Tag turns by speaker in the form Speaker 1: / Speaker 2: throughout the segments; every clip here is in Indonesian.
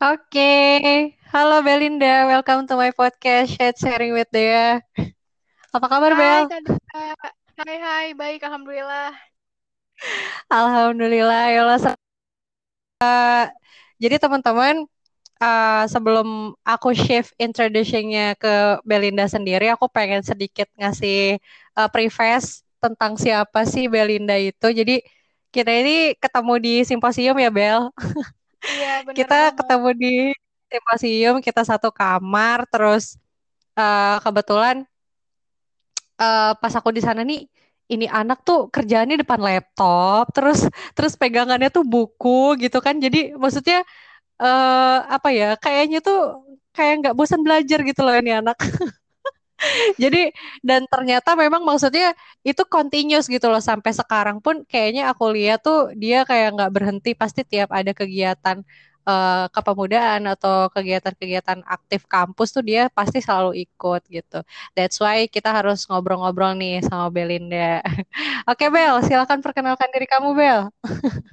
Speaker 1: Oke, halo Belinda, welcome to my podcast Shade Sharing with Dea. Apa kabar
Speaker 2: Hai
Speaker 1: Bel?
Speaker 2: Kak. Hai hai, baik Alhamdulillah.
Speaker 1: Alhamdulillah, ya Allah. Jadi teman-teman, uh, sebelum aku shift introducingnya ke Belinda sendiri, aku pengen sedikit ngasih uh, preface tentang siapa sih Belinda itu. Jadi kita ini ketemu di simposium ya Bel.
Speaker 2: Iya
Speaker 1: Kita
Speaker 2: banget.
Speaker 1: ketemu di simposium, kita satu kamar, terus uh, kebetulan uh, pas aku di sana nih ini anak tuh kerjaannya depan laptop terus terus pegangannya tuh buku gitu kan jadi maksudnya uh, apa ya kayaknya tuh kayak nggak bosan belajar gitu loh ini anak jadi dan ternyata memang maksudnya itu continuous gitu loh sampai sekarang pun kayaknya aku lihat tuh dia kayak nggak berhenti pasti tiap ada kegiatan uh, kepemudaan atau kegiatan-kegiatan aktif kampus tuh dia pasti selalu ikut gitu. That's why kita harus ngobrol-ngobrol nih sama Belinda. Oke Bel, silakan perkenalkan diri kamu Bel.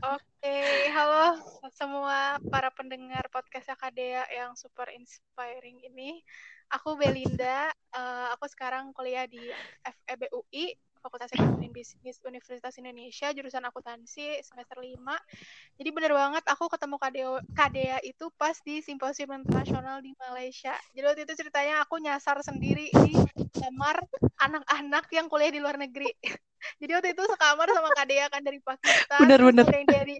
Speaker 2: Oke, halo semua para pendengar podcast Akadea yang super inspiring ini. Aku Belinda, uh, aku sekarang kuliah di FEBUI Fakultas Ekonomi Bisnis Universitas Indonesia, jurusan akuntansi semester 5. Jadi bener banget aku ketemu Kadea, Kadea itu pas di simposium internasional di Malaysia. Jadi waktu itu ceritanya aku nyasar sendiri di kamar anak-anak yang kuliah di luar negeri. Jadi waktu itu sekamar sama Kadea kan dari Pakistan,
Speaker 1: bener, bener.
Speaker 2: dari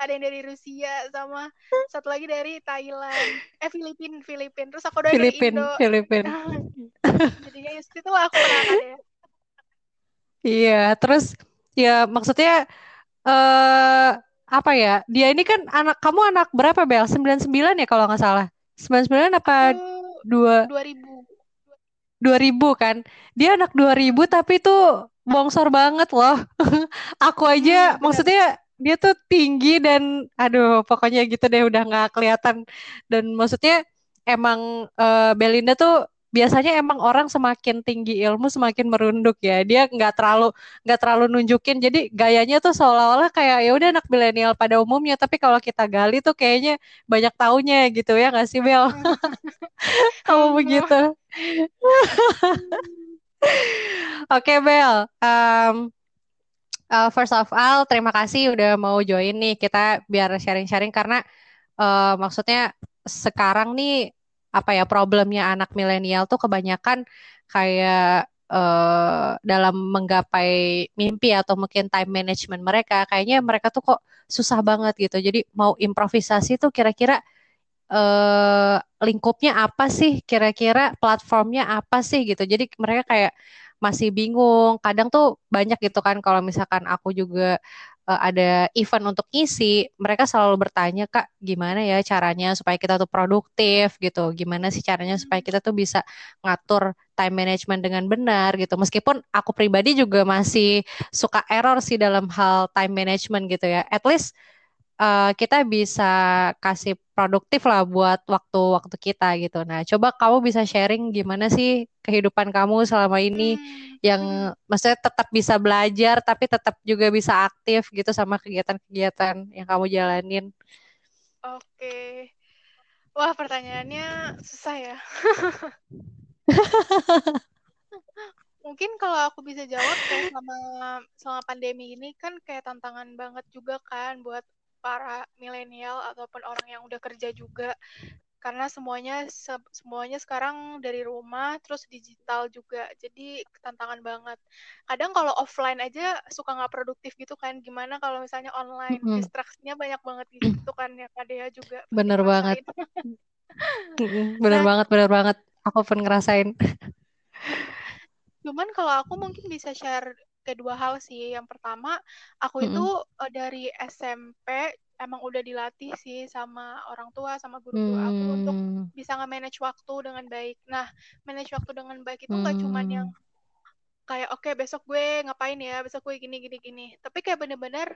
Speaker 2: ada yang dari Rusia sama satu lagi dari Thailand eh Filipin Filipin terus aku dari
Speaker 1: Filipin,
Speaker 2: Indo
Speaker 1: Filipin.
Speaker 2: jadinya itu lah aku ya
Speaker 1: Iya, terus ya maksudnya eh apa ya? Dia ini kan anak kamu anak berapa Bel? 99 ya kalau nggak salah. 99 apa
Speaker 2: aku
Speaker 1: dua
Speaker 2: 2000
Speaker 1: 2000 kan? Dia anak 2000 tapi tuh bongsor banget loh. Aku aja
Speaker 2: hmm,
Speaker 1: maksudnya dia tuh tinggi dan aduh pokoknya gitu deh udah nggak kelihatan. Dan maksudnya emang uh, Belinda tuh biasanya emang orang semakin tinggi ilmu semakin merunduk ya. Dia nggak terlalu nggak terlalu nunjukin. Jadi gayanya tuh seolah-olah kayak ya udah anak milenial pada umumnya. Tapi kalau kita gali tuh kayaknya banyak taunya gitu ya nggak sih Bel? Kamu begitu. Oke okay, Bel um, uh, first of all terima kasih udah mau join nih. Kita biar sharing-sharing karena uh, maksudnya sekarang nih apa ya problemnya anak milenial tuh kebanyakan kayak uh, dalam menggapai mimpi atau mungkin time management mereka kayaknya mereka tuh kok susah banget gitu. Jadi mau improvisasi tuh kira-kira uh, lingkupnya apa sih? Kira-kira platformnya apa sih gitu? Jadi mereka kayak masih bingung kadang tuh banyak gitu kan kalau misalkan aku juga uh, ada event untuk ngisi, mereka selalu bertanya, Kak, gimana ya caranya supaya kita tuh produktif gitu? Gimana sih caranya supaya kita tuh bisa ngatur time management dengan benar gitu. Meskipun aku pribadi juga masih suka error sih dalam hal time management gitu ya. At least uh, kita bisa kasih produktif lah buat waktu-waktu kita gitu. Nah, coba kamu bisa sharing gimana sih kehidupan kamu selama ini
Speaker 2: hmm,
Speaker 1: yang
Speaker 2: hmm.
Speaker 1: maksudnya tetap bisa belajar tapi tetap juga bisa aktif gitu sama kegiatan-kegiatan yang kamu jalanin.
Speaker 2: Oke. Wah, pertanyaannya susah ya. Mungkin kalau aku bisa jawab kayak selama selama pandemi ini kan kayak tantangan banget juga kan buat para milenial ataupun orang yang udah kerja juga. Karena semuanya se semuanya sekarang dari rumah terus digital juga. Jadi tantangan banget. Kadang kalau offline aja suka nggak produktif gitu kan. Gimana kalau misalnya online?
Speaker 1: Mm-hmm.
Speaker 2: distraksinya banyak banget gitu kan ya Kak Dea juga.
Speaker 1: Bener banget. bener
Speaker 2: nah,
Speaker 1: banget bener banget. Aku pun ngerasain.
Speaker 2: Cuman kalau aku mungkin bisa share kedua hal sih yang pertama aku itu uh, dari SMP emang udah dilatih sih sama orang tua sama guru-guru hmm. aku untuk bisa nge-manage waktu dengan baik. Nah, manage waktu dengan baik itu nggak hmm. cuman yang kayak oke okay, besok gue ngapain ya, besok gue gini gini gini. Tapi kayak bener-bener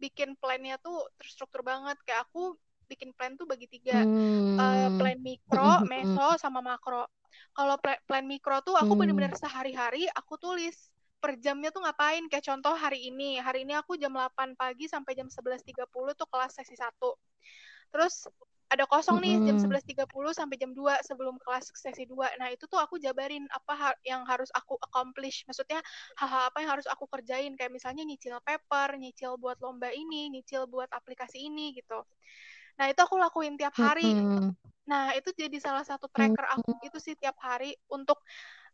Speaker 2: bikin plannya tuh terstruktur banget. Kayak aku bikin plan tuh bagi tiga, hmm. uh, plan mikro, meso, sama makro. Kalau plan mikro tuh aku bener-bener sehari-hari aku tulis per jamnya tuh ngapain kayak contoh hari ini hari ini aku jam 8 pagi sampai jam 11.30 tuh kelas sesi 1 terus ada kosong nih jam 11.30 sampai jam 2 sebelum kelas sesi 2. Nah, itu tuh aku jabarin apa ha yang harus aku accomplish. Maksudnya hal-hal apa yang harus aku kerjain kayak misalnya nyicil paper, nyicil buat lomba ini, nyicil buat aplikasi ini gitu. Nah, itu aku lakuin tiap hari. Nah, itu jadi salah satu tracker aku itu sih tiap hari untuk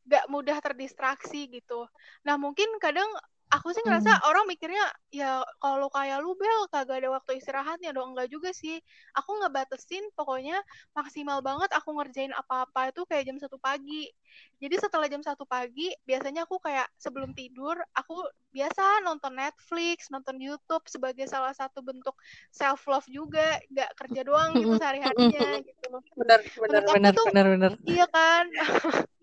Speaker 2: gak mudah terdistraksi gitu. Nah, mungkin kadang aku sih ngerasa hmm. orang mikirnya ya kalau kayak lu bel kagak ada waktu istirahatnya dong. Enggak juga sih. Aku ngebatesin pokoknya maksimal banget aku ngerjain apa-apa itu kayak jam satu pagi. Jadi setelah jam satu pagi biasanya aku kayak sebelum tidur aku biasa nonton Netflix nonton YouTube sebagai salah satu bentuk self love juga. Nggak kerja doang gitu sehari-harinya gitu.
Speaker 1: Benar benar benar benar benar.
Speaker 2: iya kan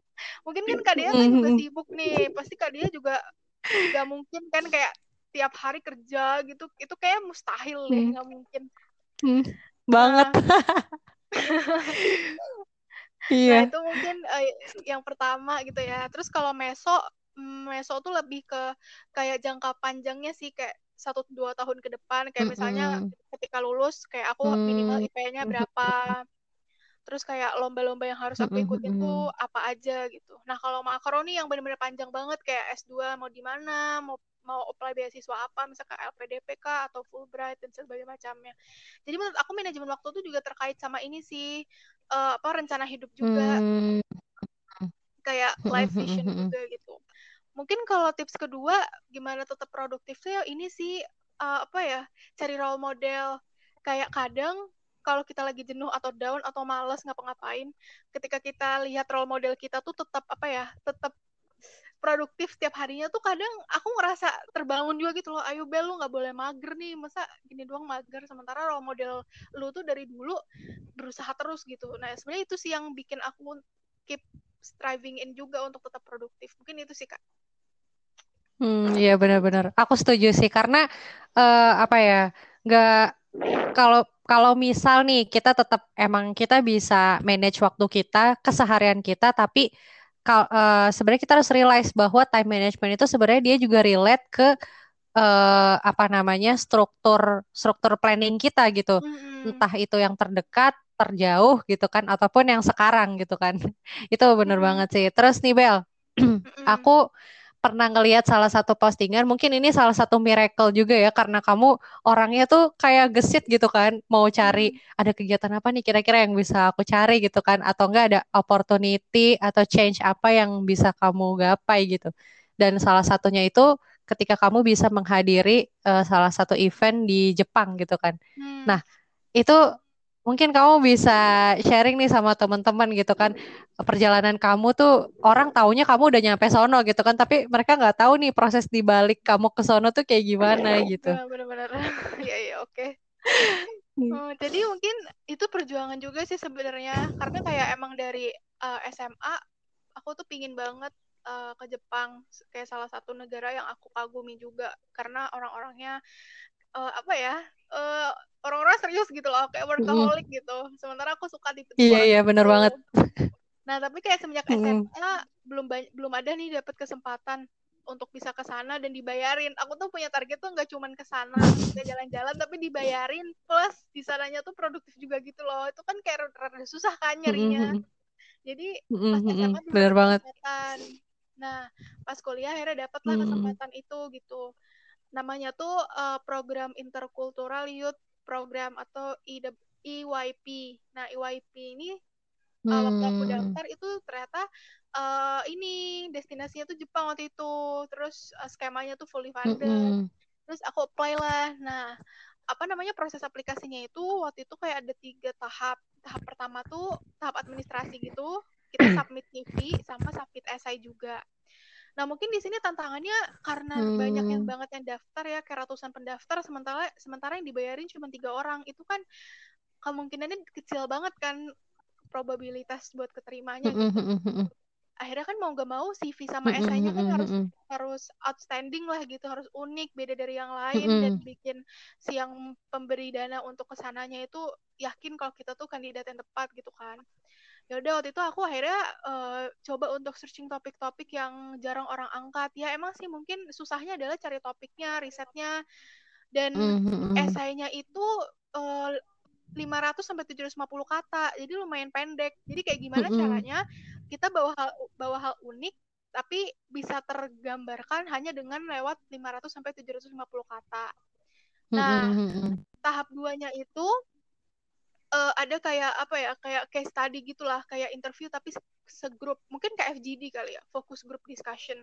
Speaker 2: mungkin kan kak Dia kan juga sibuk nih pasti kak Dia juga nggak mungkin kan kayak tiap hari kerja gitu. Itu kayak mustahil deh hmm. nggak mungkin.
Speaker 1: Hmm. banget. Nah,
Speaker 2: iya. Nah, itu mungkin uh, yang pertama gitu ya. Terus kalau meso mm, meso tuh lebih ke kayak jangka panjangnya sih kayak satu dua tahun ke depan. Kayak misalnya mm -hmm. ketika lulus kayak aku minimal IP-nya berapa terus kayak lomba-lomba yang harus aku ikutin tuh apa aja gitu. Nah kalau makaroni yang benar-benar panjang banget kayak S2 mau di mana, mau mau apply beasiswa apa, misalkan LPDP kah atau Fulbright dan sebagainya macamnya. Jadi menurut aku manajemen waktu itu juga terkait sama ini sih uh, apa rencana hidup juga. Hmm. Kayak life vision juga gitu. Mungkin kalau tips kedua gimana tetap produktif tuh ya ini sih uh, apa ya, cari role model. Kayak kadang kalau kita lagi jenuh atau down atau males ngapa-ngapain, ketika kita lihat role model kita tuh tetap apa ya, tetap produktif setiap harinya tuh kadang aku ngerasa terbangun juga gitu loh. Ayo Bel lu nggak boleh mager nih. Masa gini doang mager? Sementara role model lu tuh dari dulu berusaha terus gitu. Nah sebenarnya itu sih yang bikin aku keep striving in juga untuk tetap produktif. Mungkin itu sih kak.
Speaker 1: Hmm iya benar-benar. Aku setuju sih karena uh, apa ya nggak kalau kalau misal nih kita tetap emang kita bisa manage waktu kita, keseharian kita, tapi kal uh, sebenarnya kita harus realize bahwa time management itu sebenarnya dia juga relate ke uh, apa namanya struktur struktur planning kita gitu. Mm-hmm. Entah itu yang terdekat, terjauh gitu kan, ataupun yang sekarang gitu kan. itu bener mm-hmm. banget sih. Terus nih Bel, aku pernah ngelihat salah satu postingan, mungkin ini salah satu miracle juga ya karena kamu orangnya tuh kayak gesit gitu kan, mau cari hmm. ada kegiatan apa nih kira-kira yang bisa aku cari gitu kan atau enggak ada opportunity atau change apa yang bisa kamu gapai gitu. Dan salah satunya itu ketika kamu bisa menghadiri uh, salah satu event di Jepang gitu kan. Hmm. Nah, itu mungkin kamu bisa sharing nih sama teman-teman gitu kan perjalanan kamu tuh orang taunya kamu udah nyampe sono gitu kan tapi mereka nggak tahu nih proses di balik kamu ke sono tuh kayak gimana gitu.
Speaker 2: Benar-benar. ya ya oke. Oh, jadi mungkin itu perjuangan juga sih sebenarnya karena kayak emang dari uh, eh, SMA aku tuh pingin banget uh, ke Jepang kayak salah satu negara yang aku kagumi juga karena orang-orangnya uh, apa ya uh, orang-orang serius gitu loh kayak workaholic mm. gitu sementara aku suka tipe
Speaker 1: iya iya benar banget
Speaker 2: nah tapi kayak semenjak mm. SMA belum belum ada nih dapat kesempatan untuk bisa ke sana dan dibayarin. Aku tuh punya target tuh nggak cuman ke sana, jalan-jalan tapi dibayarin plus di sananya tuh produktif juga gitu loh. Itu kan kayak rada susah kan nyarinya. Jadi pas SMA
Speaker 1: benar banget.
Speaker 2: Nah, pas kuliah akhirnya dapatlah kesempatan itu gitu namanya tuh uh, program interkultural youth program atau EYP. Nah, EYP ini hmm. uh, waktu aku daftar itu ternyata uh, ini destinasinya tuh Jepang waktu itu. Terus uh, skemanya tuh fully funded. Hmm. Terus aku apply lah. Nah, apa namanya proses aplikasinya itu waktu itu kayak ada tiga tahap. Tahap pertama tuh tahap administrasi gitu. Kita submit CV sama submit essay juga. Nah mungkin di sini tantangannya karena hmm. banyak yang banget yang daftar ya kayak ratusan pendaftar sementara sementara yang dibayarin cuma tiga orang. Itu kan kemungkinannya kecil banget kan probabilitas buat keterimanya gitu. Akhirnya kan mau gak mau CV sama esainya kan harus harus outstanding lah gitu, harus unik, beda dari yang lain. dan bikin si yang pemberi dana untuk ke sananya itu yakin kalau kita tuh kandidat yang tepat gitu kan ya udah waktu itu aku akhirnya uh, coba untuk searching topik-topik yang jarang orang angkat ya emang sih mungkin susahnya adalah cari topiknya risetnya dan mm-hmm. esainya itu uh, 500 sampai 750 kata. Jadi lumayan pendek. Jadi kayak gimana mm -hmm. caranya kita bawa hal bawa hal unik tapi bisa tergambarkan hanya dengan lewat 500 sampai 750 kata. Nah, mm -hmm. tahap duanya itu uh, ada kayak apa ya kayak case study gitulah kayak interview tapi segrup mungkin kayak FGD kali ya fokus group discussion.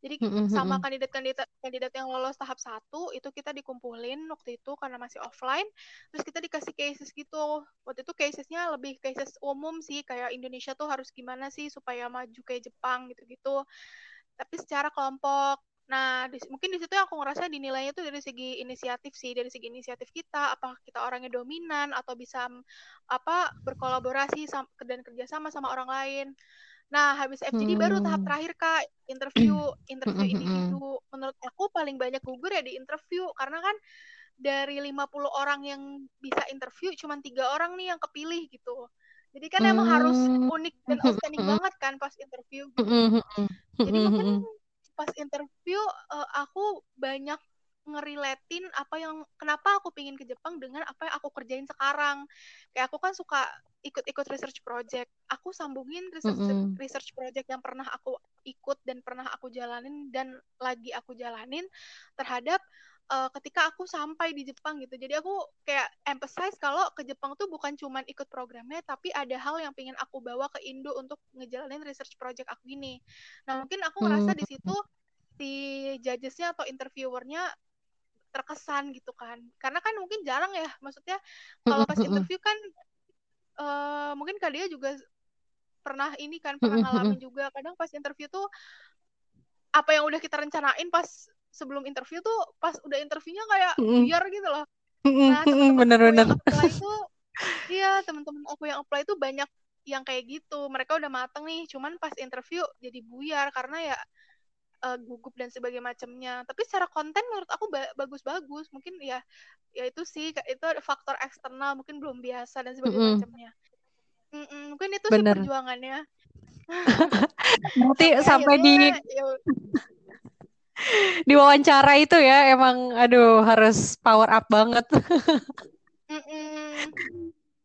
Speaker 2: Jadi mm-hmm. sama kandidat-kandidat kandidat yang lolos tahap satu itu kita dikumpulin waktu itu karena masih offline terus kita dikasih cases gitu. Waktu itu casesnya lebih cases umum sih kayak Indonesia tuh harus gimana sih supaya maju kayak Jepang gitu-gitu. Tapi secara kelompok Nah, di, mungkin di situ aku ngerasa dinilainya tuh dari segi inisiatif sih, dari segi inisiatif kita, apa kita orangnya dominan atau bisa apa berkolaborasi sama, dan kerjasama sama orang lain. Nah, habis FGD hmm. baru tahap hmm. terakhir kak interview, interview hmm, hmm, individu. Menurut aku paling banyak gugur ya di interview karena kan dari 50 orang yang bisa interview cuma tiga orang nih yang kepilih gitu. Jadi kan emang harus unik dan outstanding banget kan pas interview. Gitu. Jadi mungkin pas interview uh, aku banyak ngeriletin apa yang kenapa aku pingin ke Jepang dengan apa yang aku kerjain sekarang. Kayak aku kan suka ikut-ikut research project. Aku sambungin research mm -hmm. research project yang pernah aku ikut dan pernah aku jalanin dan lagi aku jalanin terhadap uh, ketika aku sampai di Jepang gitu. Jadi aku kayak emphasize kalau ke Jepang tuh bukan cuman ikut programnya, tapi ada hal yang pengen aku bawa ke Indo untuk ngejalanin research project aku ini. Nah mungkin aku ngerasa di situ si judgesnya atau interviewernya terkesan gitu kan karena kan mungkin jarang ya maksudnya kalau pas interview kan uh, mungkin kak dia juga pernah ini kan pernah ngalamin juga kadang pas interview tuh apa yang udah kita rencanain pas sebelum interview tuh pas udah interviewnya kayak biar gitu loh. Nah
Speaker 1: bener-bener.
Speaker 2: itu iya teman-teman aku yang apply itu banyak yang kayak gitu. Mereka udah mateng nih cuman pas interview jadi buyar karena ya uh, gugup dan sebagainya macamnya tapi secara konten menurut aku bagus-bagus. Mungkin ya ya itu sih itu ada faktor eksternal mungkin belum biasa dan sebagainya mm -hmm. macamnya mm -mm, mungkin itu Bener. sih perjuangannya
Speaker 1: nanti sampai di ya, di wawancara itu ya emang aduh harus power up banget mm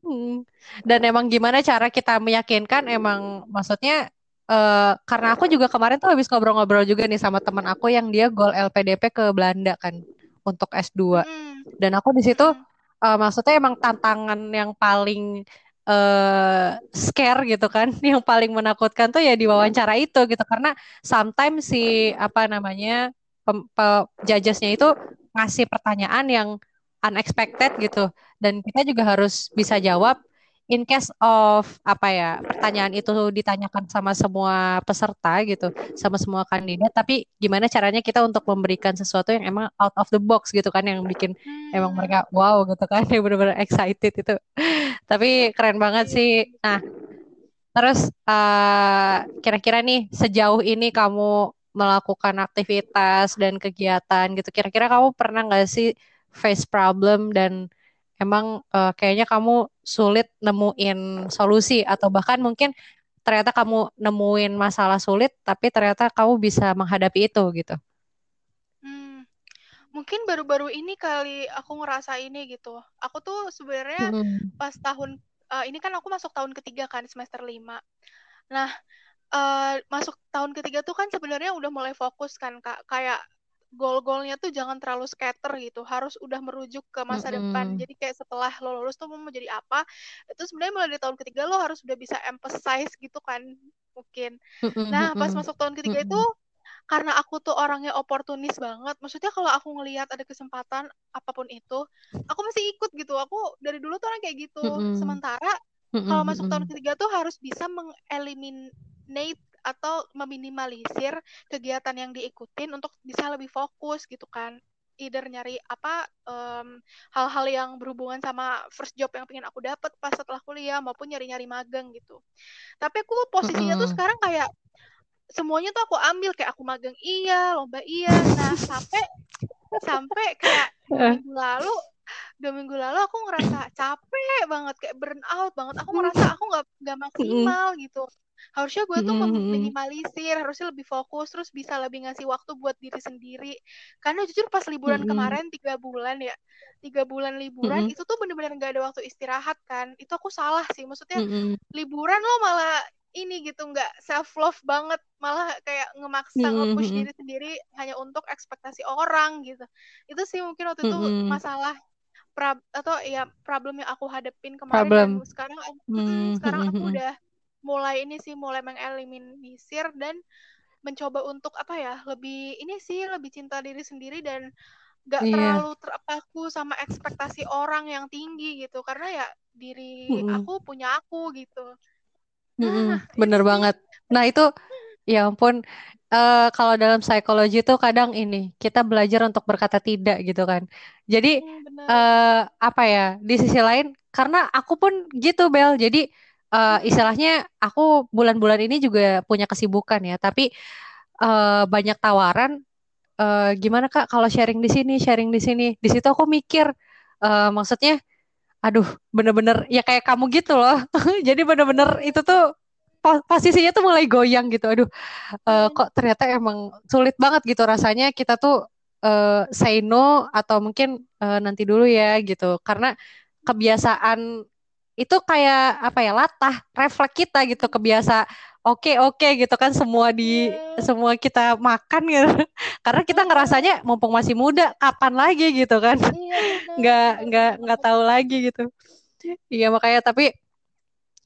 Speaker 1: -mm. dan emang gimana cara kita meyakinkan emang maksudnya uh, karena aku juga kemarin tuh habis ngobrol-ngobrol juga nih sama teman aku yang dia gol LPDP ke Belanda kan untuk S2. Mm. Dan aku di situ uh, maksudnya emang tantangan yang paling uh, scare gitu kan, yang paling menakutkan tuh ya di wawancara itu gitu. Karena sometimes si apa namanya pem, itu ngasih pertanyaan yang unexpected gitu. Dan kita juga harus bisa jawab in case of apa ya pertanyaan itu ditanyakan sama semua peserta gitu sama semua kandidat tapi gimana caranya kita untuk memberikan sesuatu yang emang out of the box gitu kan yang bikin hmm. emang mereka wow gitu kan yang benar-benar excited itu tapi keren banget sih nah terus uh, kira-kira nih sejauh ini kamu melakukan aktivitas dan kegiatan gitu kira-kira kamu pernah nggak sih face problem dan emang uh, kayaknya kamu sulit nemuin solusi atau bahkan mungkin ternyata kamu nemuin masalah sulit tapi ternyata kamu bisa menghadapi itu gitu.
Speaker 2: Hmm, mungkin baru-baru ini kali aku ngerasa ini gitu. Aku tuh sebenarnya hmm. pas tahun uh, ini kan aku masuk tahun ketiga kan semester lima. Nah, uh, masuk tahun ketiga tuh kan sebenarnya udah mulai fokus kan Kak. Kayak goal-goalnya tuh jangan terlalu scatter gitu. Harus udah merujuk ke masa mm -hmm. depan. Jadi kayak setelah lo lulus tuh mau jadi apa itu sebenarnya mulai dari tahun ketiga lo harus udah bisa emphasize gitu kan mungkin. Nah pas masuk tahun ketiga itu karena aku tuh orangnya oportunis banget maksudnya kalau aku ngelihat ada kesempatan apa pun itu aku masih ikut gitu. Aku dari dulu tuh orang kayak gitu. Sementara kalau masuk tahun ketiga tuh harus bisa mengeliminate atau meminimalisir kegiatan yang diikutin untuk bisa lebih fokus gitu kan either nyari apa hal hal-hal yang berhubungan sama first job yang pengen aku dapat pas setelah kuliah maupun nyari-nyari magang gitu. Tapi aku posisinya mm -hmm. tuh sekarang kayak semuanya tuh aku ambil kayak aku magang iya, lomba iya. Nah, sampai sampai kayak minggu lalu dua minggu lalu aku ngerasa capek banget kayak burn out banget. Aku ngerasa aku nggak nggak maksimal gitu harusnya gue tuh meminimalisir harusnya lebih fokus terus bisa lebih ngasih waktu buat diri sendiri karena jujur pas liburan mm -hmm. kemarin tiga bulan ya tiga bulan liburan mm -hmm. itu tuh bener-bener gak ada waktu istirahat kan itu aku salah sih maksudnya mm -hmm. liburan lo malah ini gitu nggak self love banget malah kayak ngemaksa mm-hmm. nge-push diri sendiri hanya untuk ekspektasi orang gitu itu sih mungkin waktu itu mm-hmm. masalah pra atau ya problem yang aku hadapin kemarin problem. dan sekarang mm-hmm. sekarang aku udah mulai ini sih mulai mengeliminir dan mencoba untuk apa ya lebih ini sih lebih cinta diri sendiri dan gak yeah. terlalu terpaku sama ekspektasi orang yang tinggi gitu karena ya diri mm-hmm. aku punya aku gitu
Speaker 1: Nah, bener banget. Nah itu ya ampun uh, kalau dalam psikologi itu kadang ini kita belajar untuk berkata tidak gitu kan. Jadi uh, apa ya di sisi lain karena aku pun gitu Bel. Jadi uh, istilahnya aku bulan-bulan ini juga punya kesibukan ya. Tapi uh, banyak tawaran. Uh, gimana kak kalau sharing di sini, sharing di sini. Di situ aku mikir, uh, maksudnya aduh bener-bener ya kayak kamu gitu loh jadi bener-bener itu tuh posisinya tuh mulai goyang gitu aduh uh, kok ternyata emang sulit banget gitu rasanya kita tuh uh, say no atau mungkin uh, nanti dulu ya gitu karena kebiasaan itu kayak apa ya latah refleks kita gitu kebiasa oke okay, oke okay, gitu kan semua di yeah. semua kita makan gitu. Karena kita ngerasanya mumpung masih muda kapan lagi gitu kan? Yeah, nggak nggak nggak tahu lagi gitu. Iya makanya tapi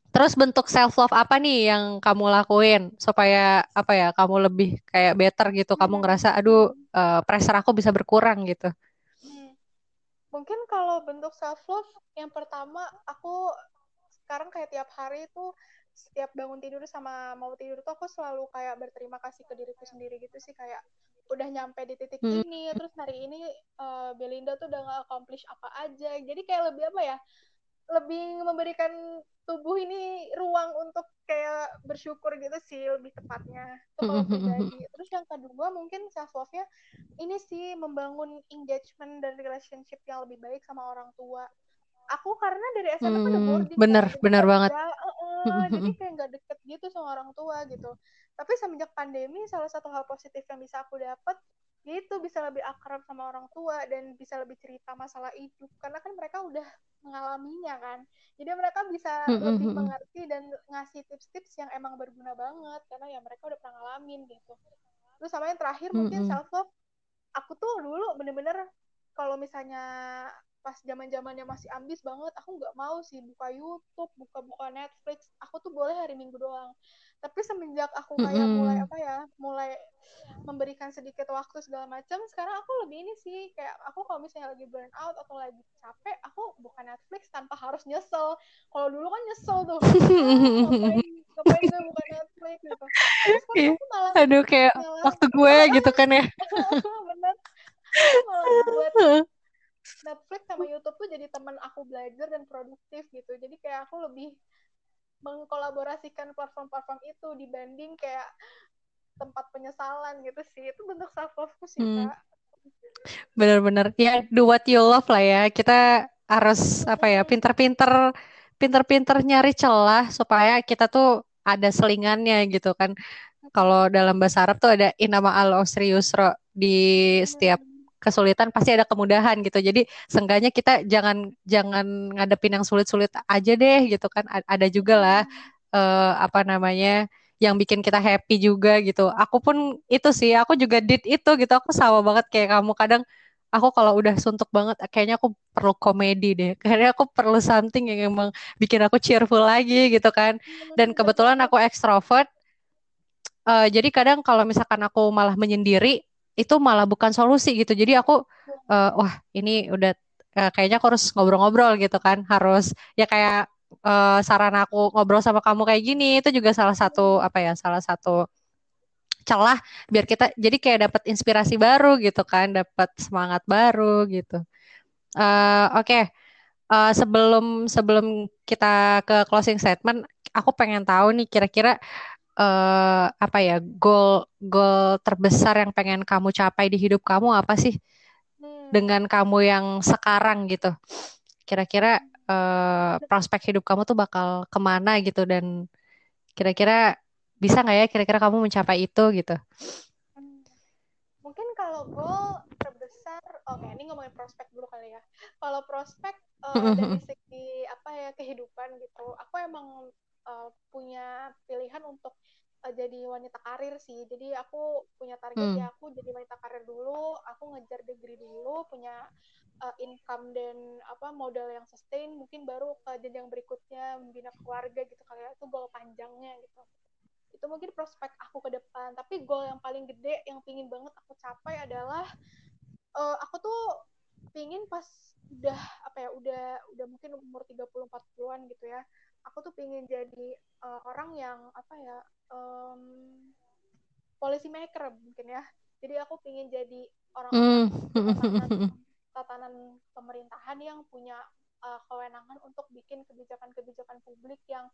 Speaker 1: terus bentuk self love apa nih yang kamu lakuin supaya apa ya kamu lebih kayak better gitu? Kamu ngerasa aduh uh, pressure aku bisa berkurang gitu.
Speaker 2: Mungkin kalau bentuk self love yang pertama aku sekarang kayak tiap hari itu setiap bangun tidur sama mau tidur tuh aku selalu kayak berterima kasih ke diriku sendiri gitu sih kayak udah nyampe di titik hmm. ini terus hari ini uh, Belinda tuh udah nggak accomplish apa aja jadi kayak lebih apa ya lebih memberikan tubuh ini ruang untuk kayak bersyukur gitu sih lebih tepatnya itu kalau pribadi terus yang kedua mungkin self love nya ini sih membangun engagement dan relationship yang lebih baik sama orang tua. Aku karena dari SMA hmm, udah boarding
Speaker 1: bener kan, bener banget.
Speaker 2: uh, uh, jadi kayak nggak deket gitu sama orang tua gitu. Tapi semenjak pandemi salah satu hal positif yang bisa aku dapat itu bisa lebih akrab sama orang tua dan bisa lebih cerita masalah hidup karena kan mereka udah mengalaminya kan. Jadi mereka bisa mm -hmm. lebih mengerti dan ngasih tips-tips yang emang berguna banget. Karena ya mereka udah pernah ngalamin gitu. Terus sama yang terakhir -hmm. mungkin self love aku tuh dulu bener-bener kalau misalnya pas zaman zamannya masih ambis banget aku nggak mau sih buka YouTube buka-buka Netflix. Aku tuh boleh hari Minggu doang. Tapi semenjak aku kayak mm-hmm. mulai apa ya mulai memberikan sedikit waktu segala macam sekarang aku lebih ini sih kayak aku kalau misalnya lagi burn out atau lagi capek aku buka Netflix tanpa harus nyesel. Kalau dulu kan nyesel tuh. Ngapain gue buka Netflix? gitu. Terus
Speaker 1: yeah. aku malah aduh kayak malah, waktu gue gitu kan ya.
Speaker 2: Bener. Malah buat Netflix sama YouTube tuh jadi teman aku belajar dan produktif gitu. Jadi kayak aku lebih mengkolaborasikan platform-platform itu dibanding kayak tempat penyesalan gitu sih. Itu bentuk self love sih, hmm. Kak.
Speaker 1: Bener-bener ya do what you love lah ya. Kita harus apa ya pinter-pinter pinter-pinter nyari celah supaya kita tuh ada selingannya gitu kan. Kalau dalam bahasa Arab tuh ada inama al usri yusro di setiap kesulitan pasti ada kemudahan gitu. Jadi seenggaknya kita jangan jangan ngadepin yang sulit-sulit aja deh gitu kan. Ada juga lah uh, apa namanya yang bikin kita happy juga gitu. Aku pun itu sih, aku juga did itu gitu. Aku sama banget kayak kamu kadang aku kalau udah suntuk banget kayaknya aku perlu komedi deh. Kayaknya aku perlu something yang emang bikin aku cheerful lagi gitu kan. Dan kebetulan aku ekstrovert. Uh, jadi kadang kalau misalkan aku malah menyendiri, itu malah bukan solusi gitu. Jadi aku uh, wah ini udah uh, kayaknya aku harus ngobrol-ngobrol gitu kan. Harus ya kayak uh, saran aku ngobrol sama kamu kayak gini itu juga salah satu apa ya salah satu celah biar kita jadi kayak dapat inspirasi baru gitu kan dapat semangat baru gitu. Uh, oke. Okay. uh, sebelum sebelum kita ke closing statement aku pengen tahu nih kira-kira uh, apa ya goal goal terbesar yang pengen kamu capai di hidup kamu apa sih hmm. dengan kamu yang sekarang gitu kira-kira uh, prospek hidup kamu tuh bakal ke mana gitu dan Kira-kira bisa nggak ya kira-kira kamu mencapai itu gitu?
Speaker 2: Hmm. Mungkin kalau goal terbesar, oke okay, ini ngomongin prospek dulu kali ya. Kalau prospek uh, dari segi apa ya kehidupan gitu, aku emang uh, punya pilihan untuk uh, jadi wanita karir sih. Jadi aku punya target hmm. ya aku jadi wanita karir dulu, aku ngejar degree dulu, punya uh, income dan apa modal yang sustain, mungkin baru ke jenjang berikutnya membina keluarga gitu kali ya. Itu goal panjangnya gitu itu mungkin prospek aku ke depan tapi goal yang paling gede yang pingin banget aku capai adalah uh, aku tuh pingin pas udah apa ya udah udah mungkin umur 30 40-an gitu ya aku tuh pingin jadi uh, orang yang apa ya um, policy maker mungkin ya jadi aku pingin jadi orang-orang mm. tatanan, tatanan pemerintahan yang punya uh, kewenangan untuk bikin kebijakan-kebijakan publik yang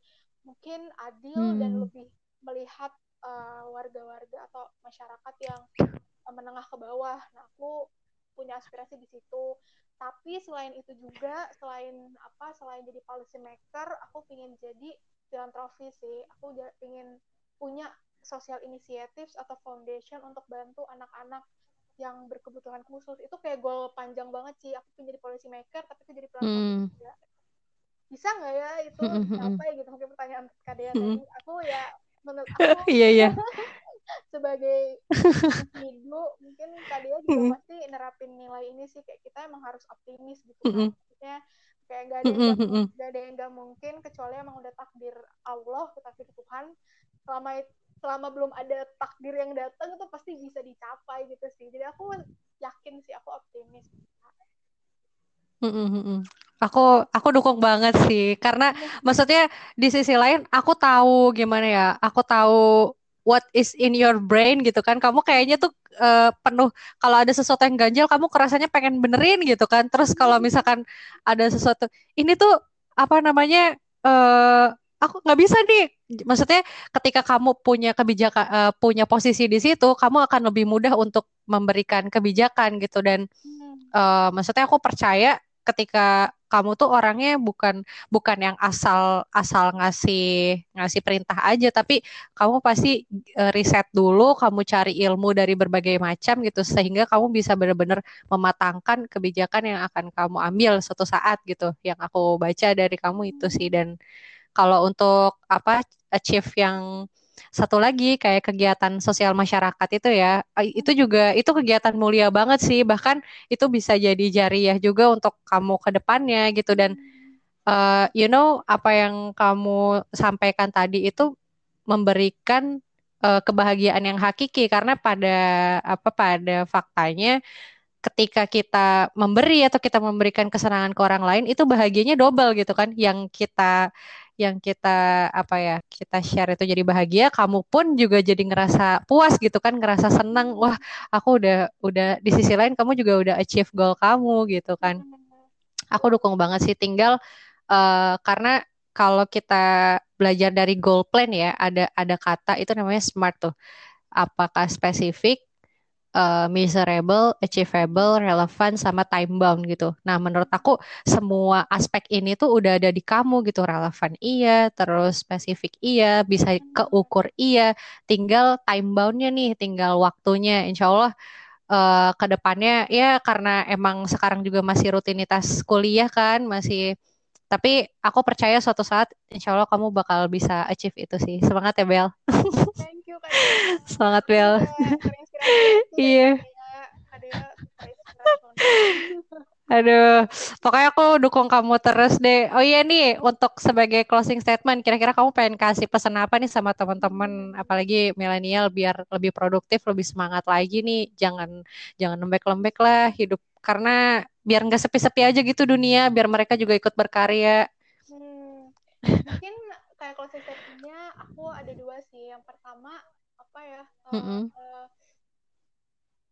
Speaker 2: mungkin adil mm. dan lebih melihat eh, warga-warga uh, atau masyarakat yang menengah ke bawah. Nah, aku punya aspirasi di situ. Tapi selain itu juga, selain apa, selain jadi policy maker, aku ingin jadi filantropi sih. Aku ingin punya social initiatives atau foundation untuk bantu anak-anak yang berkebutuhan khusus. Itu kayak goal panjang banget sih. Aku pengen jadi policy maker, tapi aku jadi filantropi hmm. juga. Bisa nggak ya itu apa ya gitu? Mungkin pertanyaan Kadea hmm. tadi. Aku ya menurut aku
Speaker 1: iya iya
Speaker 2: sebagai individu mungkin Kadia juga mm. pasti nerapin nilai ini sih kayak kita emang harus optimis gitu kan. Mm maksudnya kayak gak ada yang gak, gak ada yang gak mungkin kecuali emang udah takdir Allah takdir Tuhan. Selama selama belum ada takdir yang datang itu pasti bisa dicapai gitu sih. Jadi aku yakin sih aku optimis.
Speaker 1: Aku aku dukung banget sih. Karena maksudnya di sisi lain aku tahu gimana ya aku tahu what is in your brain gitu kan. Kamu kayaknya tuh uh, penuh kalau ada sesuatu yang ganjil kamu kerasanya pengen benerin gitu kan. Terus kalau misalkan ada sesuatu ini tuh apa namanya uh, aku nggak bisa nih. Maksudnya ketika kamu punya kebijakan uh, punya posisi di situ kamu akan lebih mudah untuk memberikan kebijakan gitu. Dan uh, maksudnya aku percaya ketika kamu tuh orangnya bukan bukan yang asal asal ngasih ngasih perintah aja tapi kamu pasti uh, riset dulu kamu cari ilmu dari berbagai macam gitu sehingga kamu bisa benar-benar mematangkan kebijakan yang akan kamu ambil suatu saat gitu yang aku baca dari kamu itu sih. Dan kalau untuk apa achieve yang satu lagi kayak kegiatan sosial masyarakat itu ya itu juga itu kegiatan mulia banget sih. Bahkan itu bisa jadi jariah juga untuk kamu ke depannya gitu. Dan uh, you know apa yang kamu sampaikan tadi itu memberikan uh, kebahagiaan yang hakiki. Karena pada apa pada faktanya ketika kita memberi atau kita memberikan kesenangan ke orang lain itu bahagianya double gitu kan. Yang kita yang kita apa ya kita share itu jadi bahagia kamu pun juga jadi ngerasa puas gitu kan ngerasa senang wah aku udah udah di sisi lain kamu juga udah achieve goal kamu gitu kan. Aku dukung banget sih tinggal uh, karena kalau kita belajar dari goal plan ya ada ada kata itu namanya smart tuh. Apakah spesifik uh, miserable, achievable, relevan, sama time bound gitu. Nah, menurut aku semua aspek ini tuh udah ada di kamu gitu. Relevan iya, terus spesifik iya, bisa keukur iya. Tinggal time boundnya nih, tinggal waktunya. Insya Allah uh, ke depannya ya karena emang sekarang juga masih rutinitas kuliah kan, masih tapi aku percaya suatu saat insya Allah kamu bakal bisa achieve itu sih. Semangat ya Bel.
Speaker 2: Thank you Kak.
Speaker 1: Semangat Bel. Iya. Aduh, pokoknya aku dukung kamu terus deh. Oh iya nih, untuk sebagai closing statement, kira-kira kamu pengen kasih pesan apa nih sama teman-teman, apalagi milenial biar lebih produktif, lebih semangat lagi nih. Jangan jangan lembek-lembek lah hidup karena biar nggak sepi-sepi aja gitu dunia, biar mereka juga ikut berkarya.
Speaker 2: Hmm, mungkin kayak closing statementnya aku ada dua sih. Yang pertama apa ya? Mm -hmm. uh,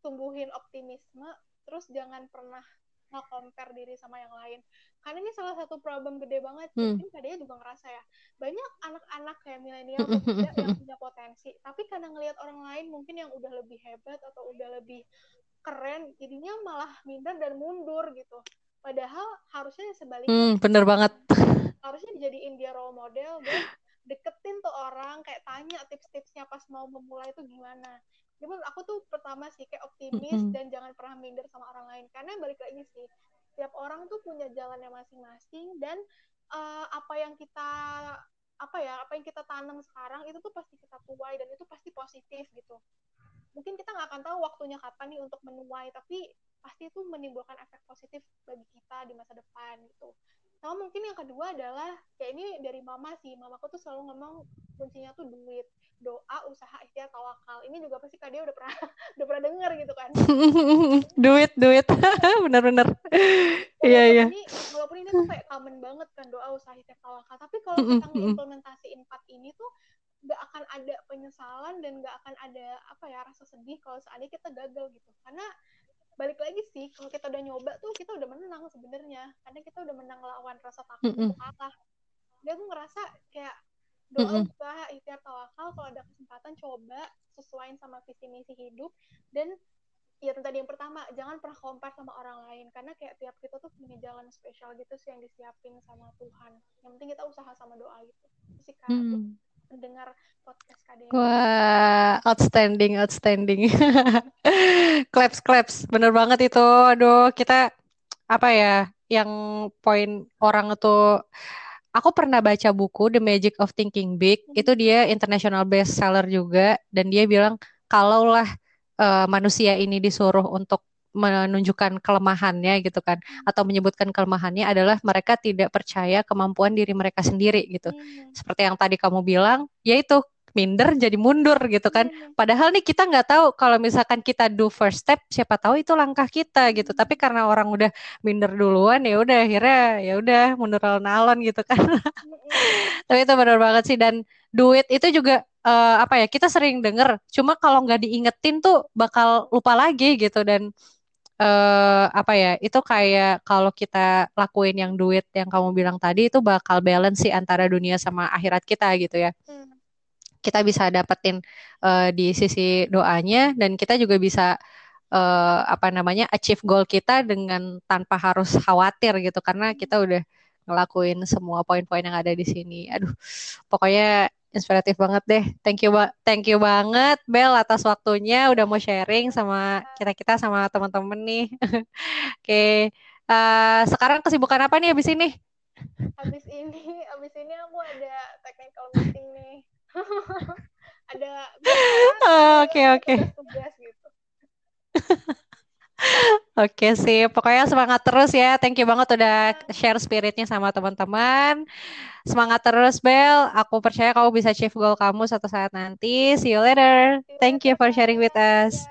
Speaker 2: tumbuhin optimisme terus jangan pernah nge-compare diri sama yang lain. Karena ini salah satu problem gede banget hmm. mungkin kadang juga ngerasa ya banyak anak-anak kayak milenial muda yang punya potensi tapi karena ngelihat orang lain mungkin yang udah lebih hebat atau udah lebih keren jadinya malah minder dan mundur gitu. Padahal harusnya sebaliknya.
Speaker 1: Hmm, bener banget.
Speaker 2: Harusnya dijadiin dia role model dan deketin tuh orang kayak tanya tips-tipsnya pas mau memulai itu gimana jadi aku tuh pertama sih kayak optimis mm -hmm. dan jangan pernah minder sama orang lain. Karena balik lagi sih tiap orang tuh punya jalannya masing-masing dan uh, apa yang kita apa ya apa yang kita tanam sekarang itu tuh pasti kita tuai dan itu pasti positif gitu. Mungkin kita nggak akan tahu waktunya kapan nih untuk menuai tapi pasti itu menimbulkan efek positif bagi kita di masa depan gitu sama mungkin yang kedua adalah kayak ini dari mama sih. Mamaku tuh selalu ngomong kuncinya tuh duit doa usaha ikhtiar tawakal. Ini juga pasti kak dia udah pernah udah pernah denger gitu kan.
Speaker 1: Duit duit. Benar-benar. Iya iya.
Speaker 2: walaupun ini tuh kayak common banget kan doa usaha ikhtiar tawakal. Tapi kalau kita ngimplementasiin empat ini tuh nggak akan ada penyesalan dan nggak akan ada apa ya rasa sedih kalau seandainya kita gagal gitu. Karena balik lagi sih kalau kita udah nyoba tuh kita udah menang sebenarnya. Karena kita udah menang lawan rasa takut mm -mm. untuk kalah. Dia tuh ngerasa kayak doa mm -mm. usaha ikhtiar tawakal kalau ada kesempatan coba sesuaiin sama visi misi hidup. Dan ya tadi yang pertama jangan pernah compare sama orang lain. Karena kayak tiap kita tuh punya jalan spesial gitu sih yang disiapin sama Tuhan. Yang penting kita usaha sama doa gitu. Sih kan mm mendengar podcast KDM.
Speaker 1: Wah, outstanding, outstanding. claps, claps. Bener banget itu. Aduh, kita apa ya, yang poin orang itu aku pernah baca buku The Magic of Thinking Big. Hmm. Itu dia international bestseller juga dan dia bilang kalaulah uh, manusia ini disuruh untuk menunjukkan kelemahannya gitu kan atau menyebutkan kelemahannya adalah mereka tidak percaya kemampuan diri mereka sendiri gitu. Hmm. Seperti yang tadi kamu bilang, yaitu minder jadi mundur gitu kan. Hmm. Padahal nih kita nggak tahu kalau misalkan kita do first step, siapa tahu itu langkah kita gitu. Hmm. Tapi karena orang udah minder duluan ya udah akhirnya ya udah mundur alon-alon gitu kan. Hmm. Tapi itu benar banget sih dan duit itu juga uh, apa ya kita sering denger. Cuma kalau nggak diingetin tuh bakal lupa lagi gitu dan uh, apa ya itu kayak kalau kita lakuin yang duit yang kamu bilang tadi itu bakal balance sih antara dunia sama akhirat kita gitu ya. Hmm. kita bisa dapetin uh, di sisi doanya dan kita juga bisa uh, apa namanya achieve goal kita dengan tanpa harus khawatir gitu. Karena kita udah ngelakuin semua poin-poin yang ada di sini. Aduh pokoknya inspiratif banget deh. Thank you thank you banget Bel atas waktunya udah mau sharing sama kita-kita sama teman-teman nih. Oke. Okay. Uh, eh, sekarang kesibukan apa nih abis ini?
Speaker 2: Abis ini, abis ini aku ada technical meeting nih. ada
Speaker 1: Oke, oke. Tugas gitu. Oke sih, pokoknya semangat terus ya. Thank you banget udah share spiritnya sama teman-teman. Semangat terus Bel. Aku percaya kamu bisa achieve goal kamu suatu saat nanti. See you later. Thank you for sharing with us.